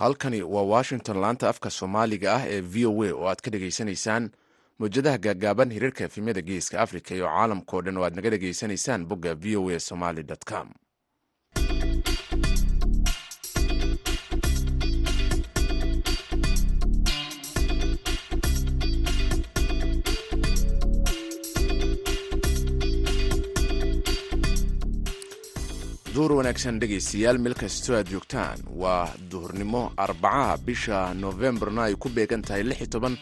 halkani waa washington laanta afka soomaaliga ah ee v o a oo aad ka dhegaysanaysaan mawjadaha gaagaaban hirarka efimyada geeska africa iyo caalamkao dhan oo aad naga dhegaysanaysaan bogga v o a somaly com duhur wanaagsan dhegaystayaal meel kastoo aad joogtaan. Waa duhurnimo arbacaha bisha noofembarna ay ku beegan tahay lix iyo toban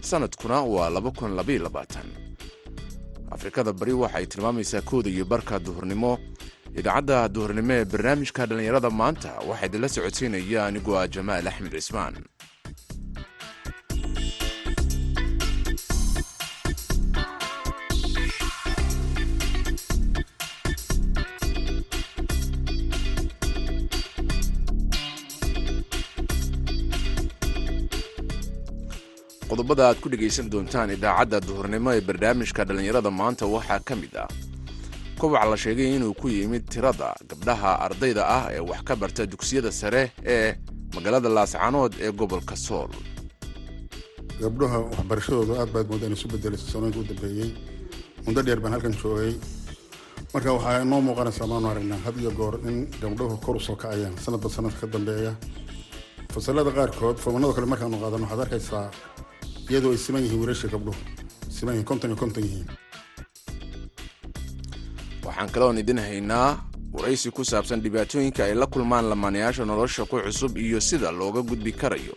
sanadkuna waa laba kun labaiyo labaatan. Afrikada bari waxay tilmaamaysaa kooda iyo barka duhurnimo. Idaacadda duhurnimo ee barnaamijka dhallinyarada maanta waxaa idinla socodsiinaya anigoo ah jamaal axmed cismaan qodobada aad ku dhegaysan doontaan idaacadda duhurnimo ee barnaamijka dhallinyarada maanta waxaa ka mid ah. Kobac la sheegay inuu ku yimid tirada gabdhaha ardayda ah ee wax ka barta dugsiyada sare ee magaalada laascanood ee gobolka sool. Gabdhaha waxbarashadooda aad baad moodaan isu bedelaysa sanooyinka u dambeeyey muddo dheer baan halkan joogay marka waxaa inoo muuqanaysaa maanu aragnaa had iyo goor in gabdhuhu kor u soo kacayaan sanadba sanadka ka dambeeya. Fasalada qaarkood fomanada kale markaanu qaadan waxaad arkaysaa iyadoo ay siman yihiin wiilasha gabdhuhu siman yihiin konton iyo konton yihiin waxaan kaloon idin haynaa waraysi ku saabsan dhibaatooyinka ay la kulmaan lamaanayaasha nolosha ku cusub iyo sida looga gudbi karayo.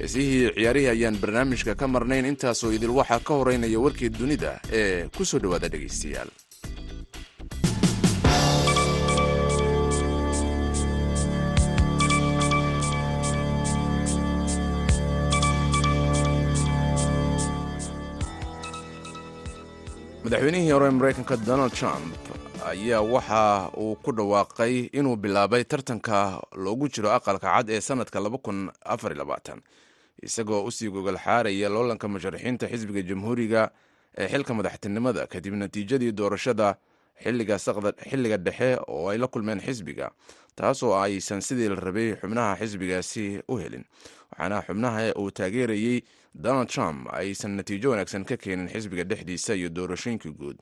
Heesihii ciyaarihii ayaan barnaamijka ka marnayn intaasoo idil waxaa ka horeynaya warkii dunida ee ku soo dhowaada dhegaystayaal madaxweynihii hore maraykanka donald trump ayaa waxa uu ku dhawaaqay inuu bilaabay tartanka loogu jiro aqalka cad ee sanadka isagoo u sii gogol xaaraya loolanka musharaxiinta xisbiga jamhuuriga ee xilka madaxtinimada kadib natiijadii doorashada xilliga dhexe oo ay la kulmeen xisbiga taasoo aysan sidii la rabay xubnaha xisbigaasi u helin. Waxaana xubnaha uu taageerayey donald trump aysan natiijo wanaagsan ka keenin xisbiga dhexdiisa iyo doorashooyinkii guud.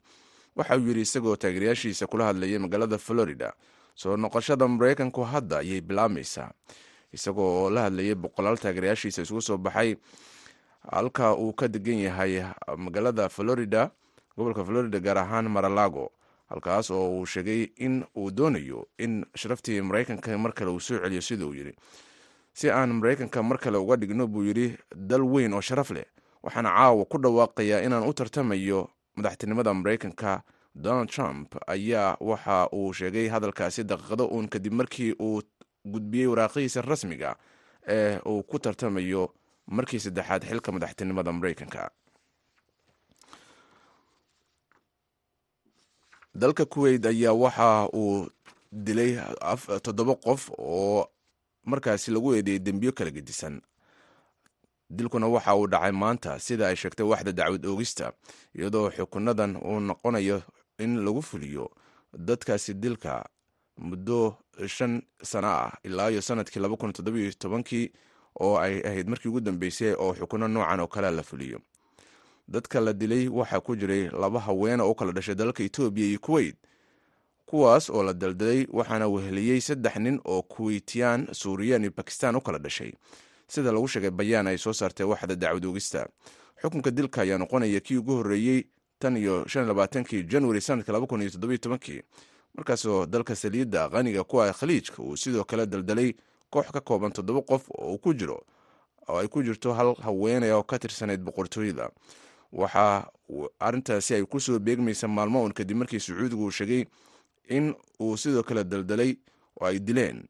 Waxa uu yidhi isagoo taageerayaashiisa kula hadlayay magaalada florida soo noqoshada maraykanku hadda ayay bilaabmaysaa. Isagoo oo la hadlayay boqolaal taageerayaashiisa isugu soo baxay halka uu ka degan yahay magaalada florida gobolka florida gaar ahaan maralago halkaas oo uu sheegay in uu doonayo in sharaftii maraykanka mar kale uu soo celiyo sida uu yidhi. Si aan maraykanka mar kale uga dhigno buu yidhi dal weyn oo sharaf leh waxaana caawa ku dhawaaqayaa inaan u tartamayo madaxtinimada maraykanka. Donald trump ayaa waxa uu sheegay hadalkaasi daqiiqado uun kadib markii uu gudbiyey waraaqihiisa rasmiga ee uu ku tartamayo markii saddexaad xilka madaxtinimada maraykanka dalka kuweyt ayaa waxa uu dilay toddoba qof oo markaasi lagu eedeeyey dembiyo kala gedisan. Dilkuna waxa uu dhacay maanta sida ay sheegtay waxda dacwad oogista iyadoo xukunadan uu noqonayo in lagu fuliyo dadkaasi dilka muddo shan sano ah ilaa iyo sannadkii laba kun toddobiyo tobankii oo ay ahayd markii ugu dambeysay oo xukuno noocan oo kalea la fuliyo dadka la dilay waxaa ku jiray laba haweena oo kala dhashay dalalka etoobiya iyo kuweyt kuwaas oo la daldalay waxaana weheliyey saddex nin oo kuweytiyaan suuriyan iyo bakistan u kala dhashay. Sida lagu sheegay bayaan ay soo saartay waxda dacwad oogista xukunka dilka ayaa noqonaya kii ugu horreeyey tan iyo labaatankii januari sanadka markaasoo dalka saliidda qaniga ku ah khaliijka uu sidoo kale daldalay koox ka kooban toddoba qof oo ay ku jirto hal haweeney oo ka tirsanayd boqortooyada waxaa arrintaasi ay ku soo beegmaysa maalmo uun kadib markii sacuudigu uu sheegay in uu sidoo kale daldalay oo ay dileen.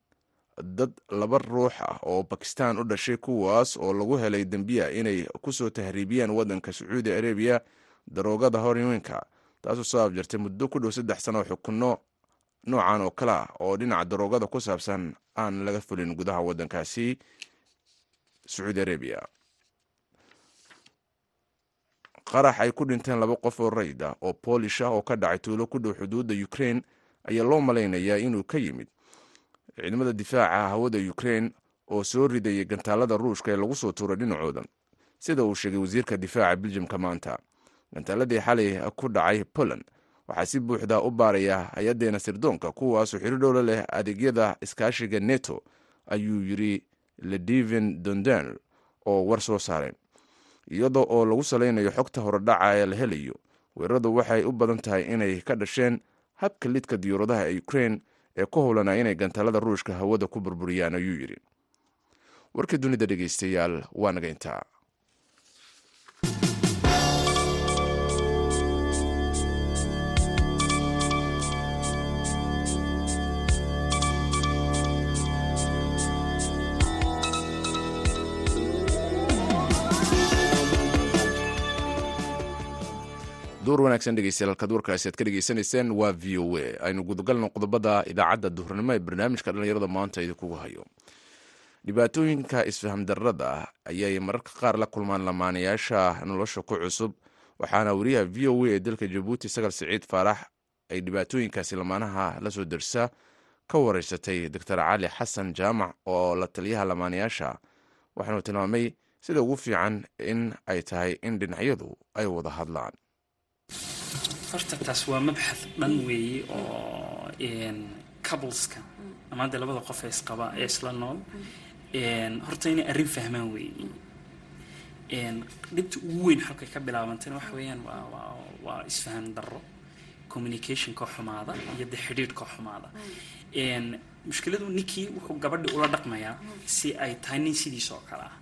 Dad laba ruux ah oo bakistan u dhashay kuwaas oo lagu helay dembiya inay ku soo tahriibiyaan waddanka sacuudi arabiya daroogada horweynka taasoo soo afjartay muddo ku dhow saddex sano xukunno noocan oo kale ah oo dhinaca daroogada ku saabsan aan laga fulin gudaha waddankaasi sacuudi arabiya qarax ay ku dhinteen laba qof oo rayd ah oo boolish ah oo ka dhacay tuulo ku dhow xuduudda ukraine ayaa loo malaynayaa inuu ka yimid. Ciidamada difaaca hawada ukraine oo soo ridayay gantaalada ruushka ee lagu soo tuuray dhinacooda. Sida uu sheegay wasiirka difaaca biljamka maanta gantaaladii xalay ku dhacay poland. Waxaa si buuxda u baaraya hay'addeena sirdoonka kuwaasoo xiri dhowla leh adeegyada iskaashiga neto ayuu yiri ledivin dondel oo war soo saareen iyadoo oo lagu salaynayo xogta horedhaca ee la helayo. Weeraradu waxay u badan tahay inay ka dhasheen habka lidka diyuuradaha ee ukrain ee ku howlanaa inay gantaalada ruushka hawada ku burburiyaan ayuu yidhi. Warkii dunida dhegeystayaal waa naga intaa duur wanaagsan dhegeystayaal halkaad warkaasi aad ka dhegeysanayseen waa v o a. Aynu gudagalno qodobada idaacadda duhurnimo ee barnaamijka dhallinyarada maanta idinkugu hayo. Dhibaatooyinka isfaham darrada ayay mararka qaar la kulmaan lamaanayaasha nolosha ku cusub waxaana wariyaha v o a ee dalka jabuuti sagal siciid faarax ay dhibaatooyinkaasi lamaanaha la soo dersa ka wareysatay doctor cali xasan jaamac oo la taliyaha lamaanayaasha waxaanu tilmaamay sida ugu fiican in ay tahay in dhinacyadu ay wada hadlaan horta taas waa mabxad dhan weeye oo coupleska. Ama hadda labada qof ee isqaba ee isla nool horta inay arrin fahmaan weeye dhibta ugu weyn halkay ka bilaabantayna waxa weeyaan waa waa isfahan darro communicationka xumaada iyo de xidhiidhka xumaada. Mushkiladu ninkii wuxuu gabadhi ula dhaqmayaa si ay tahay nin sidiisa oo kale ah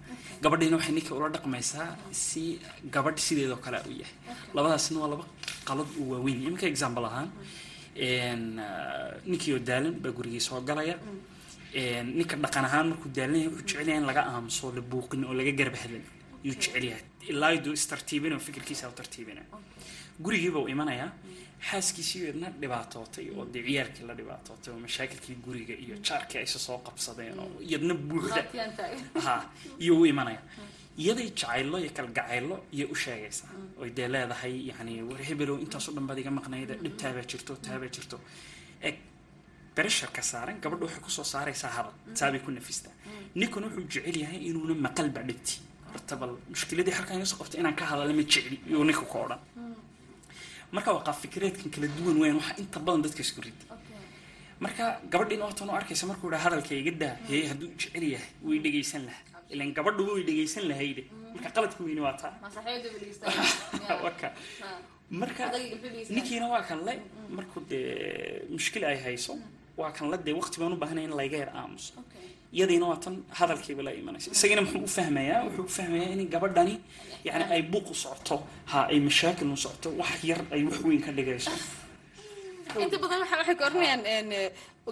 gabadhiina waxay ninkii ula dhaqmaysaa si gabadh sideedoo kale u yahay. Labadaasna waa laba qalad uu waaweyn. Iminka example ahaan ninkii daalan baa gurigii soo galaya. Ninka dhaqan ahaan markuu daalan yahay wuxuu jecel yahay in laga aamuso la buuqin oo laga garab hadlin yuu jecel yahay. Ilaa iduu istartiibin oo fikirkiisa u tartiibina gurigiiba uu imanayaa xaaskiisii eedna dhibaatootay oo dee ciyaarkii la dhibaatootay oo mashaakilkii guriga iyo jaarkii ayse soo qabsadeen oo iyadna buuxda ha iyo u imanaya iyaday jacaylo iyo kalgacaylo iyo u sheegaysaa oy dee leedahay yani war hebelow intaasoo dhan baad iga maqnayda dhibtaabaa jirto taabaa jirto eg beresharka saaran gabadha waxay ku soo saaraysaa hadal saabay ku nafistaa ninkuna wuxuu jecel yahay inuuna maqalba dhibti horta bal mushkiladii halkan iga soo qabta inaan ka hadala ma jecli iyo ninka ka odhan marka waa qaab fikireedkan kala duwan weyn waxaa inta badan dadka isku ridi marka gabadhiina waatan u arkaysa markuu dhaa hadalka iga daa hee hadduu jecel yahay way dhegaysan lahaa. Ilan gabadhuba way dhegaysan lahayde marka qaladka weyni waa taa. Marka ninkiina waa kan le markuu dee mushkil ay hayso waa kan la dee waqti baan u baahanay in layga yar aamuso iyadiina waa tan hadalkiiba la imanaysa isagana muxuu u fahmayaa wuxuu u fahmayaa in gabadhani yani ay buuq u socoto ha ay mashaakil u socoto wax yar ay wax weyn ka dhigayso inta badan waxa waxay ka oranayaan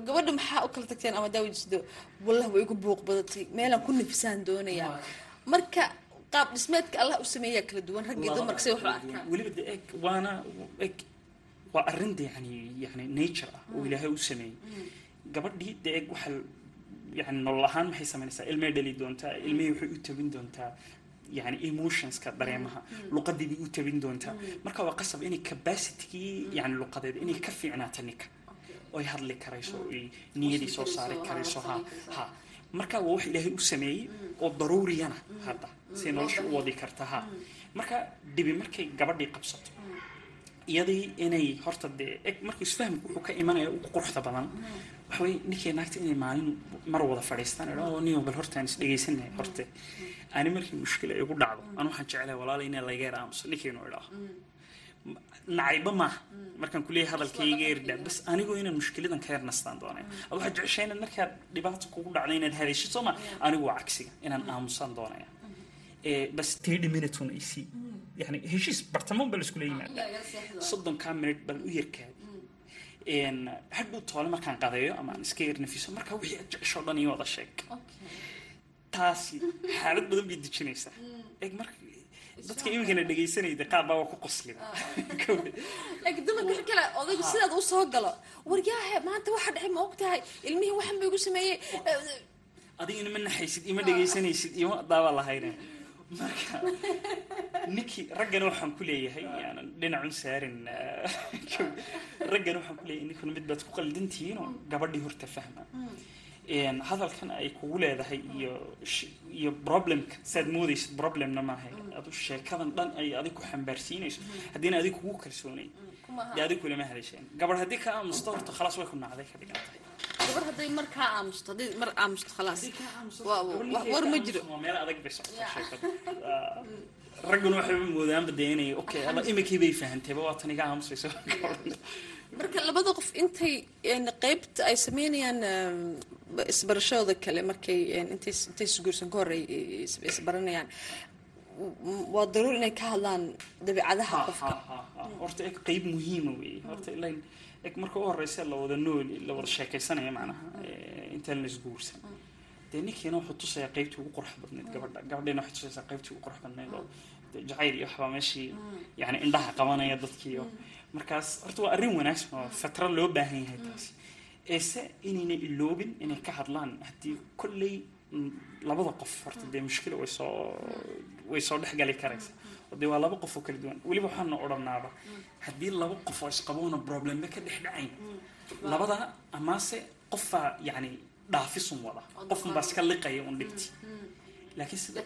gabadha maxaa u kala tagteen ama daawajisdo wallah way igu buuq badatay meelaan ku nafisaan doonayaa marka qaab dhismeedka allah u sameeyaa kala duwan rag iyo dumarka say waxu arkaan weliba de eg waana eg waa arrin de yani yani nature ah oo ilaahay u sameeyey gabadhii de eg waxa yani nolol ahaan maxay samaynaysaa ilmay dhali doontaa ilmihii waxay u tabin doontaa yani emotionska dareemaha luqadii bay u tabin doontaa marka waa qasab inay capacitygii yani luqadeed inay ka fiicnaato ninka oy hadli karayso oy niyadii soo saari karayso ha ha marka waa wax ilaahay u sameeyey oo daruuriyana hadda say nolosha u wadi karta ha marka dhibi markay gabadhii qabsato iyadii inay horta dee eg markuu isfahamku wuxuu ka imanaya ugu quruxda badan waxa weye ninkii naagta inay maalin mar wada fadhiistaan niyo bal horta aan is dhegaysanay horte ani markii mushkila igu dhacdo anu waxaan jeclahay walaala inaa laga yar aamuso ninkiinu idhaaho nacayba maaha markaan kuleeyahay hadalkayga yardhaa bas anigoo inaan mushkiladan ka yar nastaan doonaya ad waxaad jeceshay inaad markaad dhibaato kugu dhacda inaad hadayshid soo ma anigu waa cagsiga inaan aamusaan doonaya bas thirty minutes un ac yani heshiis bartamo bal iskula yimaada soddonkaa minute bal u yarkaadi hadhow toole markaan qadeeyo ama aan iska yar nafiso marka wixii aad jecesho dhan iyo wada sheeg. Taasi xaalad badan bay dejinaysaa. Eg marka dadka iminkana dhegaysanayda qaar baa waa ku qosliba laakiin dumarka kale odaygu sidaad u soo galo waryaahe maanta waxa dhexay ma og tahay ilmihii waxan ba igu sameeyey. Adigina ma naxaysid ima dhegaysanaysid ima daaba lahayne marka ninkii raggana waxaan ku leeyahay yaanan dhinacun saarin raggana waxaan ku leeyahay ninkuna mid baad ku qaldantihiinoo gabadhii horta fahma. Een, hadalkan ay kugu leedahay iyo iyo problemka saad moodaysid problemna maaha. Adu sheekadan dhan ay adig ku xambaarsiinayso haddiina adig kugu kalsoonayn dee adig kulama hadasheen gabadh haddii ka aamusto horta khalaas way ku nacday ka dhigan tahay gabar hadday markaa aamusto hadday mar aamusto khalaas. War ma jiro. meel adag bay ragguna waxay moodaanba dee inay okay alla iminkii bay fahantayba waa tan iga aamusayso marka labada qof intay qeybta ay sameynayaan isbarashadooda kale markay intay isguursan ka hor ay is- isbaranayaan waa daruur inay ka hadlaan dabeicadaha qofka. horta eg qeyb muhiima weeye. Horta ilain eg marka u horeysa la wada nool la wada sheekaysanaya macnaha intaan la isguursan dee ninkiina wuxuu tusayaa qeybtii ugu qurux badneyd gabadha gabadhiina waxay tusaysaa qeybtii ugu qurux badneyd oo jacayl iyo waxbaa meeshii yani indhaha qabanaya dadkii oo markaas horta waa arrin wanaagsan oo fatra loo baahan yahay taasi eese inayna iloobin inay ka hadlaan haddii kolley labada qof horta dee mushkila way soo way soo dhexgali karaysa dee waa laba qof oo kala duwan weliba waxaana odhanaaba haddii laba qof oo isqaboona problembe ka dhex dhacayn labada amaase qofaa yacni dhaafisun wada qofun baa iska liqaya un dhibti. Laakiin sida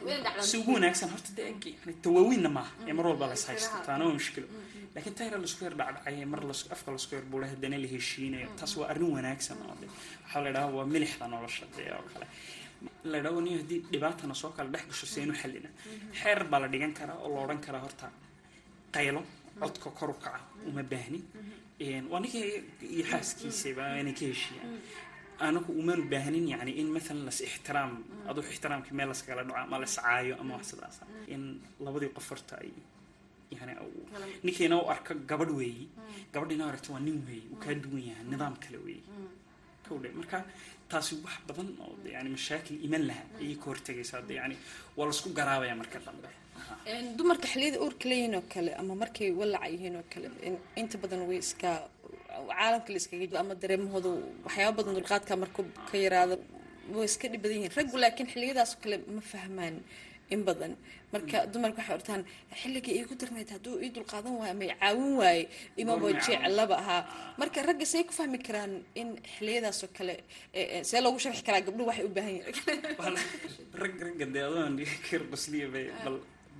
si ugu wanaagsan horta yani tawaawiinna maaha ee mar walba las haysto taana waa mushkilo laakiin tayra lasku yar dhacdhacay mar afka lasku yar buulay haddana la heshiinayo taas waa arrin wanaagsan oo de waxaa la idhaha waa milixda nolosha dee oo kale la idhaha nin haddii dhibaatana soo kala dhex gasho seenu xallina xeer baa la dhigan karaa oo la odhan karaa horta. Qaylo codka kor u kaca uma baahni. Een, waa ninka iyo xaaskiisaba inay ka heshiiyaan. Anagu umaanu baahnin yani in maalan las ixtiraam aduu ixtiraamkii meel laskagala dhaco ama las caayo ama wax sidaas ah. in labadii qof horta ay yani ninkiina u arko gabadh weeyi. Gabadhiina u aragto waa nin weeyi uu kaa duwan yahay nidaam kale weeyi marka taasi wax badan oo yani mashaakil iman laha ayay ka hortegaysaa de yani waa la isku garaabaya marka dambe. Dumarka xilliyada uurka leeyihiin oo kale ama markay walaca yihiin oo kale in- inta badan way iska caalamka la iskaga ama dareemahooda waxyaaba badan dulqaadka markuu ka yaraado way iska dhib badan yihiin. Raggu laakiin xilliyadaas oo kale ma fahmaan in badan. Marka dumarka waxay ortaan xilligii iigu darnayd hadduu ii dulqaadan waayo ama caawin waaye imaba Goorma caawin? jeclaba ahaa. Marka ragga say ku fahmi karaan in xilliyadaas oo kale eh, eh, see loogu sharxi karaa gabdhuhu waxay u baahan bay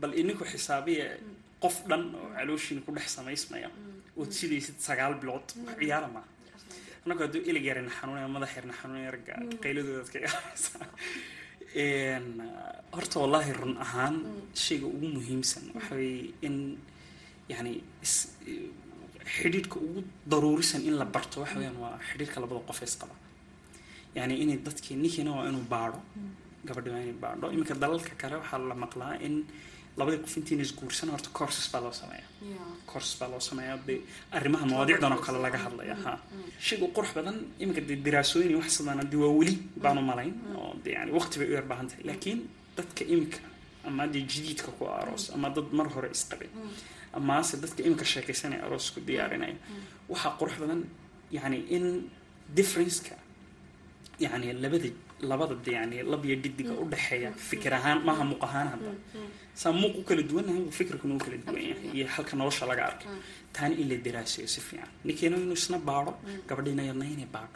bal ininku xisaabiya qof dhan oo calooshiina ku dhex samaysmaya ood sidaysid sagaal bilood wax ciyaara maaha annagu hadduu ilig yarina xanuunaya madax yarna xanuunaya ragga qayladoodaad ka horta wallaahi run ahaan shayga ugu muhiimsan waxa weeye in yani xidhiidhka ugu daruurisan in la barto waxa weeyaan waa xidhiidhka labada qof ee isqaba yani inay dadkii ninkiina waa inuu baadho gabadhi waa inay baadho. Iminka dalalka kale waxaa la maqlaa in labadii qof intiina isguursan horta courses baa loo sameeya courses baa loo sameeya de arrimaha mawaadicdan oo kale laga hadlaya ha. Shaygu qurux badan iminka de diraasooyin iyo wax sidaan de waa weli baanu malayn oo de yani waqti bay u yar baahan tahay laakiin dadka iminka ama dee jadiidka ku aroos ama dad mar hore isqabay amaase dadka iminka sheekaysanaya aroosku diyaarinaya waxaa qurux badan yani in differenceka yani labada labada de yani lab iyo dhidiga u dhexeeya fikir ahaan maaha muuq ahaan hadda. Saa muuq u kala duwannahay fikirkuna u kala duwan yahay iyo halka nolosha laga arkay taana in la daraasayo si fiican. Ninkeena inuu isna baadho gabadhiina yadna inay baadho.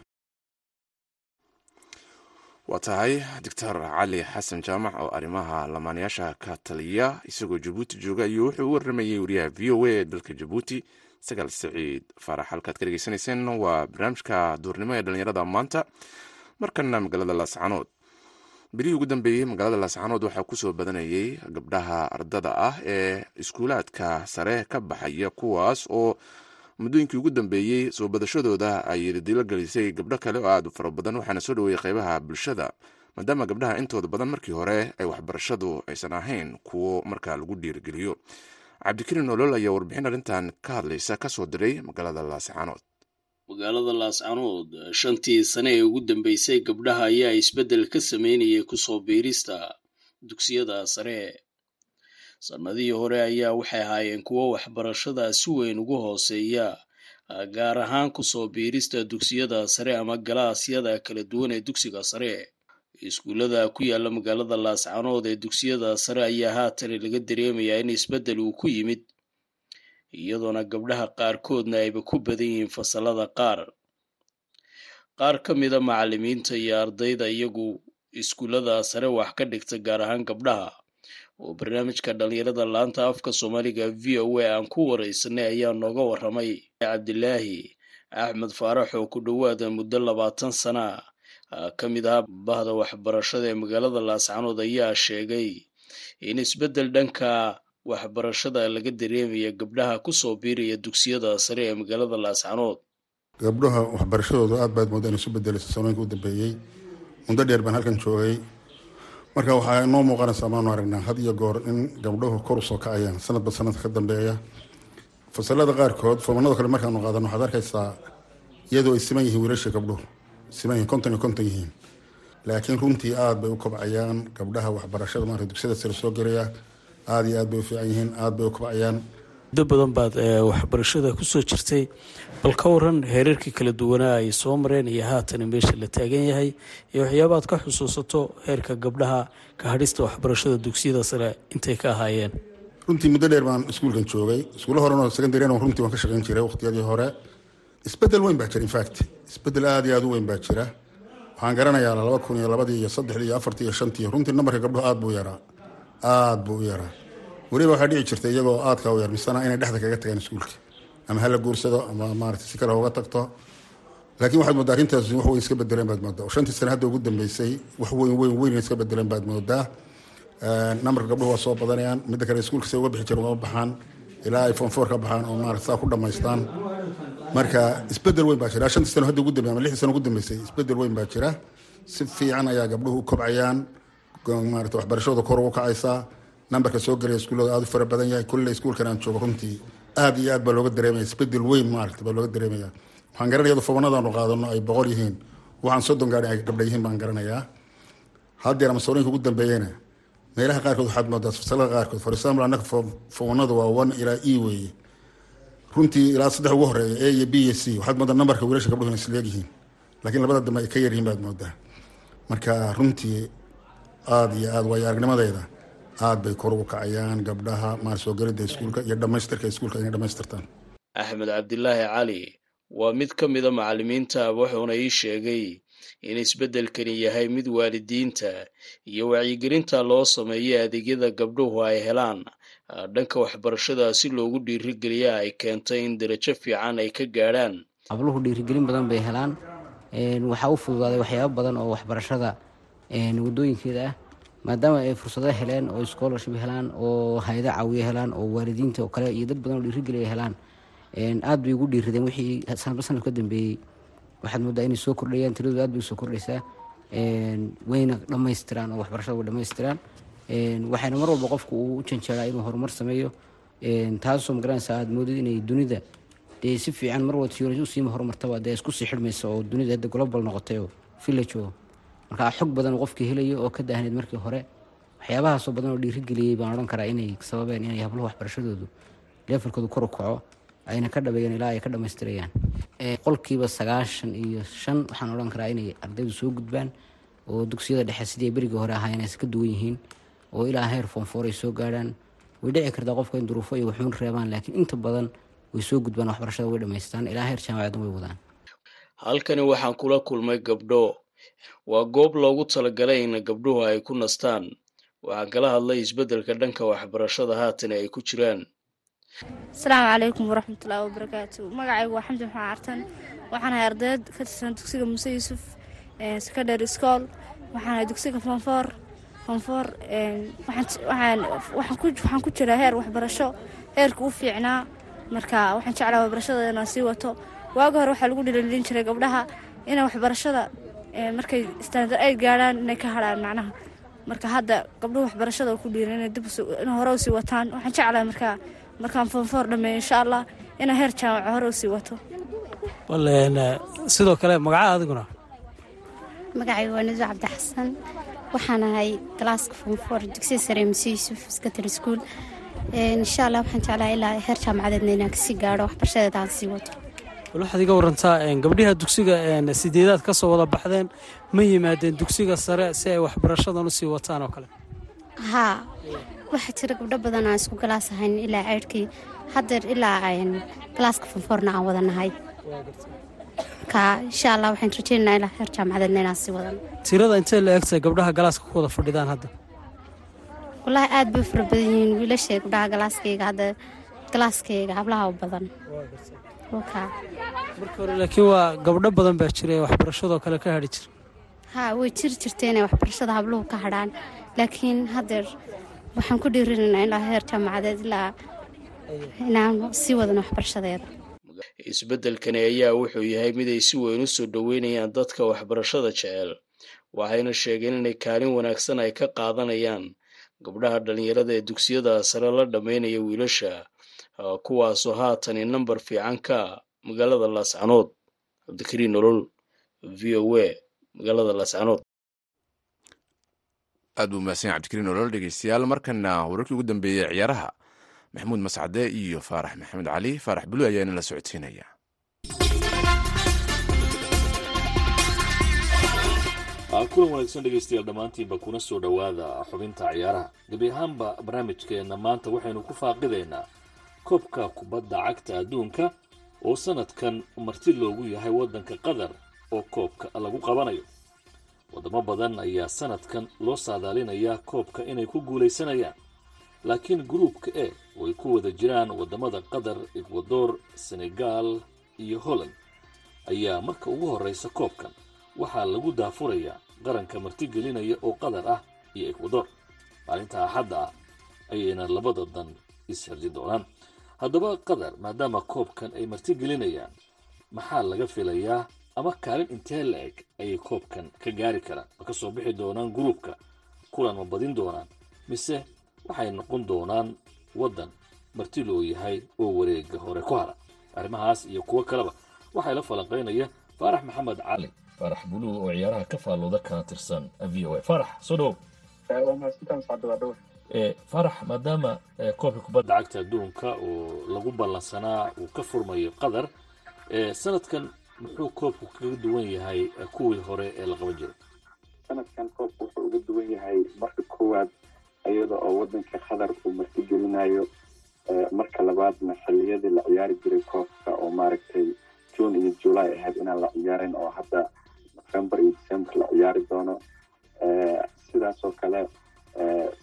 Waa tahay doctor cali xasan jaamac oo arrimaha lamaanayaasha ka taliya isagoo jabuuti jooga iyo wuxuu u waramayey wariyaha v o a ee dalka jabuuti sagaal saciid faarax halkaad ka dhegeysanayseen waa barnaamijka duurnimo ee dhallinyarada maanta markana magaalada laascanood berihii ugu dambeeyey magaalada laascanood waxaa ku soo badanayay gabdhaha ardada ah ee iskuulaadka sare ka baxaya kuwaas oo muddooyinkii ugu dambeeyey soo badashadooda ay dilo gelisay gabdho kale oo aad u fara badan waxaana soo dhaweeyey qeybaha bulshada maadaama gabdhaha intooda badan markii hore ay waxbarashadu aysan ahayn kuwo markaa lagu dhiirigeliyo cabdikariin nolol ayaa warbixin arrintan ka hadlaysa ka soo diray magaalada laascanood magaalada laascanood shantii sane ee ugu dambeysay gabdhaha ayaa isbeddel ka sameynayay ku soo biirista dugsiyada sare. Sannadihii hore ayaa waxay ahaayeen kuwo waxbarashada si weyn ugu hooseeya gaar ahaan ku soo biirista dugsiyada sare ama galaasyada kala duwan ee dugsiga sare. Iskuullada ku yaalla magaalada laascanood ee dugsiyada sare ayaa haatan laga dareemayaa in isbeddel uu ku yimid iyadoona gabdhaha qaarkoodna ayba ku badan yihiin fasalada qaar. Qaar ka mida macallimiinta iyo ardayda iyagu iskuullada sare wax ka dhigta gaar ahaan gabdhaha. Oo barnaamijka dhalinyarada laanta afka soomaaliga v o a aan ku wareysanay ayaa nooga waramay cabdilaahi axmed faarax oo ku dhowaada muddo labaatan sana ka mid ahaa bahda waxbarashada ee magaalada laascanood ayaa sheegay in isbeddel dhanka waxbarashada laga dareemaya gabdhaha ku soo biiraya dugsiyada sare ee magaalada laascanood gabdhaha waxbarashadoodu aad baad moodaa in isu bedelaysa sanooyinka u dambeeyey muddo dheer baan halkan joogay. Marka waxaa inoo muuqanaysaa maanu aragnaa had iyo goor in gabdhuhu kor u soo kacayaan sanadba sanadka ka dambeeya. Fasalada qaarkood fomanado kale markaanu qaadano waxaad arkaysaa iyadoo ay siman yihiin wiilasha gabdhuhu siman yihiin konton iyo konton yihiin. Laakiin runtii aad bay u kobcayaan gabdhaha waxbarashada maarata dugsiyada sare soo gelaya aada iyo aad bay u fiican yihiin aad bay u kobcayaan. Muddo badan baad waxbarashada ku soo jirtay bal ka waran heerarkii kala duwanaa ay soo mareen iyo haatan meesha la taagan yahay iyo waxyaaba aad ka xusuusato heerka gabdhaha ka hadhista waxbarashada dugsiyada sare intay ka ahaayeen. Runtii muddo dheer baan iskuulkan joogay. Iskuulla horena secondary runtii waan ka shaqayn jiray waqtiyadii hore. Isbedel weyn baa jira infact isbeddel aada iyo aada u weyn baa jira. Waxaan garanayaa laba kun iyo labadii iyo saddexdii iyo afartii iyo shantii runtii nambarka gabdhuhu aad buu yaraa aada buu u yaraa. Weliba waxaa dhici jirta iyagoo aadka u yar misana inay dhexda kaga tagaan iskuulka ama hala guursado ama maarata si kale uga tagto. Laakiin waxaad moodaa arrintaas wax weyn iska bedeleen baad moodaa. Shantii sane hadda ugu dambeysay wax weyn weyn weyn iska bedeleen baad moodaa. Nambarka gabdhuhu waa soo badanayaan. Midda kale iskuulka say uga bixi jireen uma baxaan. Ilaa ay fonfoor ka baxaan oo maarata saa ku dhammaystaan marka isbeddel weyn baa jira. Shantii sano hadda ugu dambe ama lixdii sano ugu dambeysay isbeddel weyn baa jira. Si fiican ayaa gabdhuhu u kobcayaan maarata waxbarashadooda kor ugu kacaysaa. Nambarka soo gelaya iskuullada aada u fara badan yahay. Kulle iskuulkan aan joogo runtii aada iyo aad baa looga dareemaya isbeddel weyn maarata baa looga dareemaya waxaan garanaya fobanadaanu qaadano ay boqol yihiin. Waxaan soddon gaari ay gabdha yihiin baan garanayaa. Haddeer ama ugu dambeeyena meelaha qaarkood waxaad moodaa fasalada qaarkood for example annaga fobanadu waa one ilaa e weeye. Runtii ilaa saddex ugu horreeya a iyo b iyo c waxaad moodaa nambarka wiilasha gabdhuhu isleegyihiin laakiin labada dambe ay ka yaryihiin baad moodaa. Marka runtii aada iyo aada waayo aragnimadeeda aad bay kor ugu kacayaan gabdhaha maar soo gelida iskuulka iyo dhammaystirka iskuulka inay dhammaystirtaan. Axmed cabdilaahi cali waa mid ka mida macallimiinta wuxuuna ii sheegay in isbeddelkani yahay mid waalidiinta iyo wacyigelinta loo sameeyo adeegyada gabdhuhu ay helaan. Dhanka waxbarashada si loogu dhiirigeliya ay keentay in darajo fiican ay ka gaadhaan. Habluhu dhiirigelin badan bay helaan. Waxaa u fududaaday waxyaabo badan oo waxbarashada wadooyinkeeda ah maadaama ay fursado heleen oo scholarship helaan oo hay'ado caawiyo helaan oo waalidiinta oo kale iyo dad badan oo dhiirigeliya helaan. Aad bay ugu dhiirideen wixii sanadba sanad ka dambeeyey. Waxaad moodaa inay soo kordhayaan tiradooda aad bay u soo kordhaysaa. Wayna dhammaystiraan oo waxbarashada way dhammaystiraan. Waxayna mar walba qofku uu u janjeeraa inuu horumar sameeyo. Taasoo magaranaysa aad moodid inay dunida dee si fiican mar walba tiyoonis usiima horumartaba dee isku sii xidhmaysa oo dunida hadda global noqotay oo village oo markaa xog badan qofkii helayo oo ka daahneed markii hore waxyaabahaasoo badan oo dhiirigeliyey baan odhan karaa inay sababeen inay habluhu waxbarashadoodu leefalkoodu kor u kaco ayna ka dhabeeyeen ilaa ay ka dhammaystirayaan. Qolkiiba sagaashan iyo shan waxaan odhan karaa inay ardaydu soo gudbaan oo dugsiyada dhexe sidii berigii hore ahaa inaysa ka duwan yihiin oo ilaa heer foonfoor ay soo gaadhaan. Way dhici kartaa qofka in duruufo iyo waxuun reebaan laakiin inta badan way soo gudbaan waxbarashada way dhammaystaan ilaa heer jaamacadna way wadaan. Halkani waxaan kula kulmay gabdho waa goob loogu talagalay in gabdhuhu ay ku nastaan. Waxaan kala hadlay isbeddelka dhanka waxbarashada haatan ay ku jiraan. Asalaamu calaykum waraxmatullaahi wabarakaatu magacaygu waa xamdi maxaa cartan waxaan ardayd ka tirsan dugsiga muuse yuusuf secondary school. Waxaan ahay dugsiga fonfoor fonfoor waxaan ku jiraa heer waxbarasho. Heerka u fiicnaa marka waxaan jeclaa waxbarashada sii wato. Waagi hore waxaa lagu dhililin jiray gabdhaha inay waxbarashada markay standard ay gaadhaan inay ka hadhaan macnaha. Marka hadda gabdhuhu waxbarashada ku dhiiran inay dib inay hore u sii wataan. Waxaan jeclahay markaa markaan foonfoor dhameeyo insha allah inaan heer jaamaco hore u sii wato. Sidoo kale magaca adiguna? Magacayga waa nado cabdi xasan waxaan ahay galaaska foonfoor dugsiya sare muse yuusuf secondary school. Insha allah waxaan jeclahay ilaa heer jaamacadeedna inaan ka sii gaadho waxbarashadeeda aan sii wato bal waxaad iga warantaa gabdhiha dugsiga sideedaad ka soo wada baxdeen ma yimaadeen dugsiga sare si ay waxbarashadan u sii wataan oo kale. Haa waxaa jira gabdho badan aan isku galaas ahayn ilaa ceyrhkii haddeer ilaa galaaska fonfoorna aan wada nahay. Ka insha allah waxaan rajeynaynaa ilaa heer jaamacadeedna inaan sii wadan. Tirada intee la eegtahay gabdhaha galaaska ku wada fadhidaan hadda? Wallaahi aad bay fara badan yihiin wiilasha gabdhaha galaaskayga hadda galaaskayga hablaha u badan marka hore laakiin waa gabdho badan baa jira ee waxbarashadoo kale ka hadhi jira haa way jiri jirta inay waxbarashada habluhu ka hadhaan. Laakiin haddeer waxaan ku dhiirinaynaa ilaa heer jaamacadeed ilaa inaan sii wadano waxbarashadeeda isbeddelkani ayaa wuxuu yahay mid ay si weyn u soo dhoweynayaan dadka waxbarashada jecel waxayna sheegeen inay kaalin wanaagsan ay ka qaadanayaan. Gabdhaha dhallinyarada ee dugsiyada sare la dhammaynaya wiilasha kuwaasoo haatani nambar fiican ka magaalada laascanood cabdikariin nolol v o a magaalada laascanood aad buu mahadsan cabdikariin nolol dhegeystayaal. Markana wararkii ugu dambeeyey ciyaaraha maxamuud mascade iyo faarax maxamed cali faarax bulu ayaa inala socodsiinaya. Kulan wanaagsan dhegaystayaal dhammaantiinba kuna soo dhowaada xubinta ciyaaraha. Gebi ahaanba barnaamijkeenna maanta waxaynu ku faaqidaynaa koobka kubadda cagta adduunka oo sanadkan marti loogu yahay waddanka qatar oo koobka lagu qabanayo. Waddamo badan ayaa sanadkan loo saadaalinayaa koobka inay ku guulaysanayaan laakiin gruupka e way ku wada jiraan waddamada qatar ekwador senegal iyo holland ayaa marka ugu horreysa koobkan. Waxaa lagu daafurayaa qaranka martigelinaya oo qatar ah iyo ekwador maalinta axadda ah ayayna labada dan ishirdi doonaan haddaba qatar maadaama koobkan ay martigelinayaan maxaa laga filayaa? Ama kaalin intee la eg ayay koobkan ka gaari karaan? Ma ka soo bixi doonaan gruupka? Kulan ma badin doonaan? Mise waxay noqon doonaan waddan marti loo yahay oo wareega hore ku hara? Arrimahaas iyo kuwo kaleba waxaa la falanqaynaya faarax maxamed cali. Faarax buluug oo ciyaaraha ka faallooda kana tirsan v o a. Faarax soo dhowow faarax maadaama koobka kubadda cagta adduunka oo lagu ballansanaa uu ka furmayo qatar sanadkan muxuu koobku kaga duwan yahay kuwii hore ee la qaban jiray? Sanadkan koobka wuxuu uga duwan yahay marka koowaad iyada oo waddanka qatar uu martigelinayo marka labaadna xilliyadii la ciyaari jiray koobka oo maaragtay june iyo july ahayd inaan la ciyaarin oo hadda november iyo december la ciyaari doono sidaas oo kale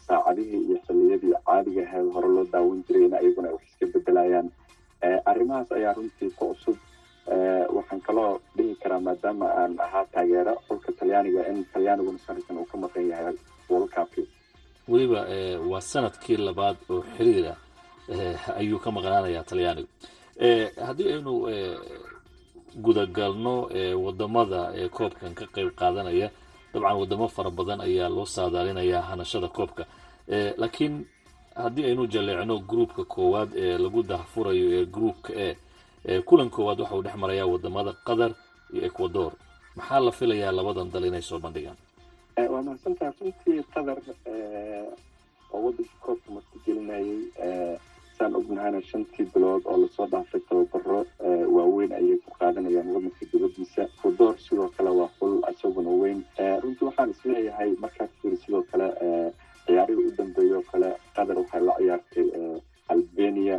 saacadihii iyo xilliyadii caadiga ahayd hore loo daawan jiray in ayaguna ay wax iska bedelayaan arrimahaas ayaa runtii ku cusub. Waxaan kaloo dhihi karaa maadaama aan ahaa taageero. Xulka talyaaniga in talyaaniguna sanadkan uu ka maqan yahay cupki weliba waa sannadkii labaad oo xiriira ayuu ka maqnaanayaa talyaanigu. Haddii aynu gudagalno waddamada koobkan ka qeyb qaadanaya dabcan wadamo fara badan ayaa loo saadaalinayaa hanashada koobka. Laakiin haddii aynu jaleecno gruupka koowaad ee lagu dahfurayo ee gruupka e kulan koowaad waxa uu dhex marayaa waddamada qatar iyo ecuador. Maxaa la filayaa labadan dal inay soo bandhigaan? Waa mahadsantaha runtii qatar oo waddanka koobka martigelinayay saan ognahayna shantii bilood oo la soo dhaafay tababaro waaweyn ayay ku qaadanayaan waddanka dibadiisa ecuador sidoo kale waa xul isaguna weyn runtii waxaan is leeyahay markaad fiiri sidoo kale ciyaarihii u dambeeyay oo kale qatar waxay la ciyaartay albania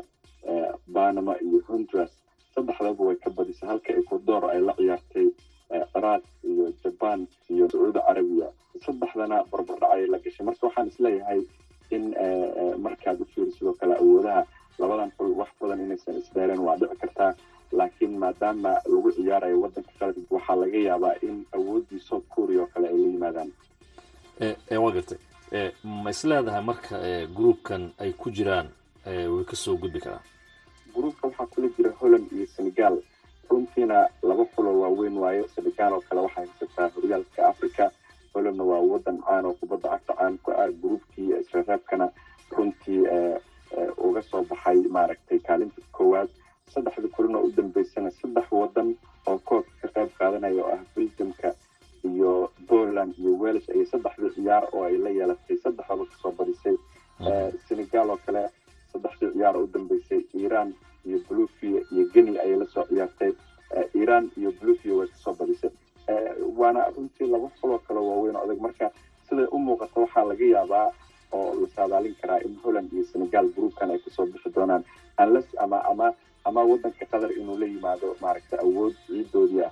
panama iyo honduras saddexdaba way ka badisay halka ecuador ay la ciyaartay ciraaq iyo jaban iyo sacuudi carabiya saddexdana barbardhac ayay la gashay marka waxaan is leeyahay in markaad u fiiri sidoo kale awoodaha labadan xul wax badan inaysan isdheereen waa dhici kartaa laakiin maadaama lagu ciyaarayo waddanka qatar waxaa laga yaabaa in awooddii south korea oo kale ay la yimaadaan waa gartay ma isleedahay marka gruupkan ay ku jiraan way ka soo gudbi karaan gruupka waxaa kula jira holland iyo senegal. Runtiina laba xuloo waaweyn waayo senegal oo kale waxay haysataa horyaalka africa hollandna waa wadan caan oo kubadda cagta caan ku ah gruupkii israreebkana runtii uga soo baxay maaragtay kaalinta koowaad. Saddexda kulin oo u dambeysana saddex wadan oo koobka ka qayb qaadanaya oo ah belgiumka iyo poland iyo welish ayay saddexdii ciyaar oo ay la yeelatay saddexdaba ka soo badisay senegal oo kale saddexdii ciyaar oo u dambeysay. Iran iyo bluvia iyo geni ayay la soo ciyaartay. Iran iyo bluvia way ka soo badisay waana runtii laba xuloo kale waaweyn oo adag. Marka siday u muuqata waxaa laga yaabaa oo la saadaalin karaa in holland iyo senegal groupkan ay ku soo bixi doonaan unless ama ama ama wadanka qatar inuu la yimaado maaragtay awood ciidoodii ah.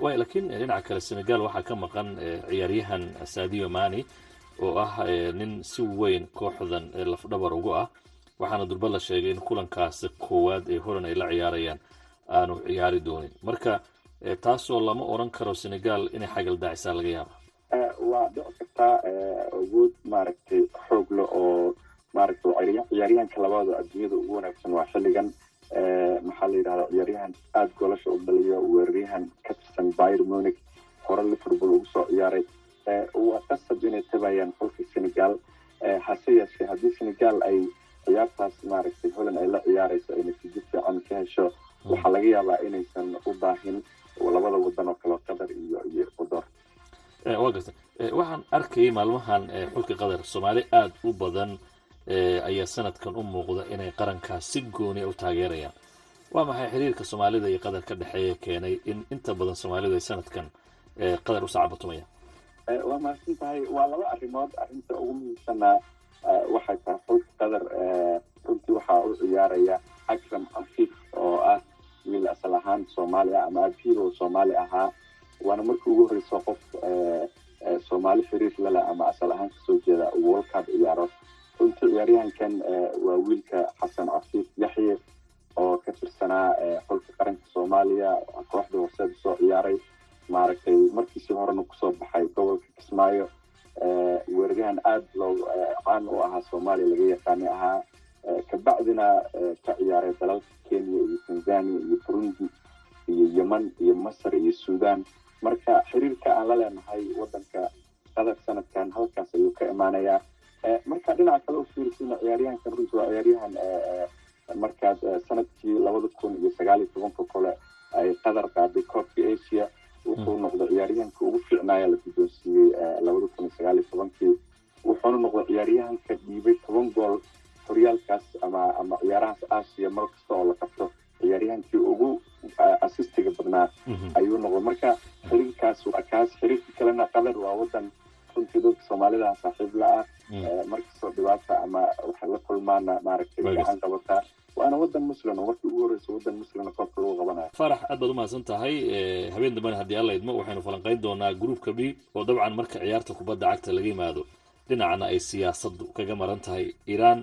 Waay laakiin dhinaca kale senegal waxaa ka maqan ciyaaryahan sadio mani oo ah nin si weyn kooxdan lafdhabar ugu ah. Waxaana durba la sheegay in kulankaasi koowaad ee holan ay la ciyaarayaan aanu ciyaari doonin. Marka taasoo lama oran karo senegal inay xagal daacisaa laga yaaba waa dhici kartaa awood maaragtay xoog leh oo maaragtay ciyaaryahanka labada adduunyada ugu wanaagsan waa xilligan. Maxaa la yidhahdaa ciyaaryahan aada goolasha u dhaliyo weeraryahan ka tirsan byr munic hore liverpool ugu soo ciyaaray. Waa qasab inay tabayaan xulka senegal. Hase yeeshee haddii senegal ay ciyaartaas maaragtay holland ay la ciyaarayso ay natiijo fiican ka hesho waxaa laga yaabaa inaysan u baahin labada wadan oo kale qatar iyo iyo ecuador waa garta waxaan arkayay maalmahan xulka qatar soomaali aada u badan ayaa sanadkan u muuqda inay qarankaas si gooniya u taageerayaan. Waa maxay xiriirka soomaalida iyo qatar ka dhexeeya keenay in inta badan soomaalidu ay sanadkan qatar u sacabatumayaan waa mahadsan tahay? Waa laba arrimood arrinta ugu muhiimsanaa waxay tahay xulka qatar runtii waxaa u ciyaaraya akram cafiif oo ah wiil asal ahaan soomaali ah ama abhiil oo soomaali ahaa waana markii ugu horreyso qof soomaali xiriir lale ama asal ahaan ka soo jeeda world cup ciyaaro. Runtii ciyaaryahankan waa wiilka xasan cafiif yaxye oo ka tirsanaa xulka qaranka soomaaliya kooxda horseeda soo ciyaaray. Maaragtay markiisii horena ku soo baxay gobolka kismaayo. Weeraryahan aada loo caan u ahaa soomaaliya laga yaqaani ahaa kabacdina ka ciyaaray dalalka kenya iyo tanzania iyo burundi iyo yeman iyo masar iyo sudan marka xiriirka aan la leenahay wadanka qatar sanadkan halkaas ayuu ka imaanayaa marka dhinaca kale u fiirisina ciyaaryahankan runtii waa ciyaaryahan markaas sannadkii labada kun iyo sagaal iyo tobanka kole ay qatar qaaday koobka asia wuxuu noqday ciyaaryahanka ugu fiicnaaya la guddoonsiiyey labada kun iyo sagaal iyo tobankii wuxuuna noqday ciyaaryahanka dhiibay toban gool horyaalkaas ama ama ciyaarahaas asia mar kasta oo la qabto ciyaaryahankii ugu asistiga badnaa ayuu noqday. Marka xiriirkaas waa kaas xiriirka kalena qatar waa wadan runtii dadka soomaalida saaxiib la ah markastoo dhibaata ama waxay la kulmaana maaragtay gacan qabataa waana wadan muslim markii ugu horreysa wadan muslimna koobka lagu qabanayo. Farax aad baad umahadsan tahay habeen dambena haddii alla idmo waxaynu falanqayn doonaa gruupka b oo dabcan marka ciyaarta kubadda cagta laga yimaado. Dhinacana ay siyaasaddu kaga maran tahay iiraan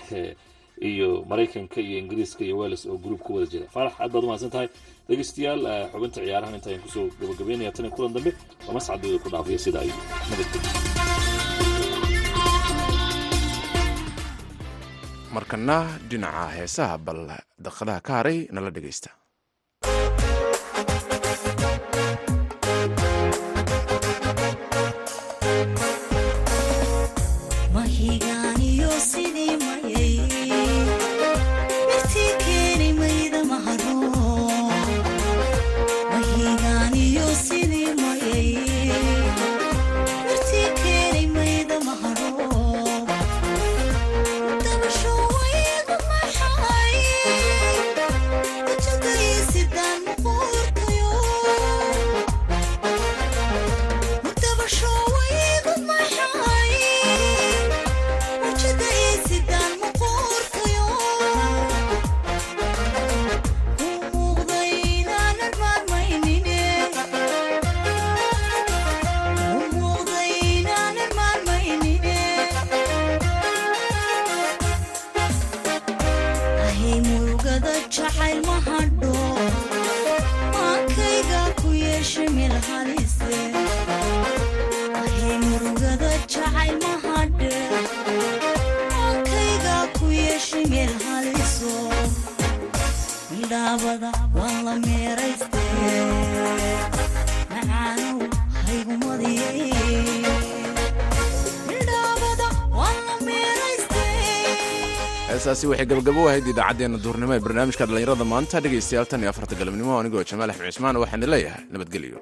iyo maraykanka iyo ingiriiska iyo wales oo gruub ku wada jira. Farax aad baad umahadsan tahay. Dhegeystayaal xubinta ciyaarahan inta ayaan ku soo gabagabeynaya tan kulan dambe. Waa mascadooda ku dhaafiya sida ay nabadgelyo markana dhinaca heesaha bal daqadaha ka haray nala dhegaysta heesaasi waxay gabagabo ahayd idaacaddeenna duurnimo ee barnaamijka dhallinyarada maanta dhegaystayaal tan iyo afarta galabnimo anigoo jamaal axmed cismaan waxaan leeyahay nabadgelyo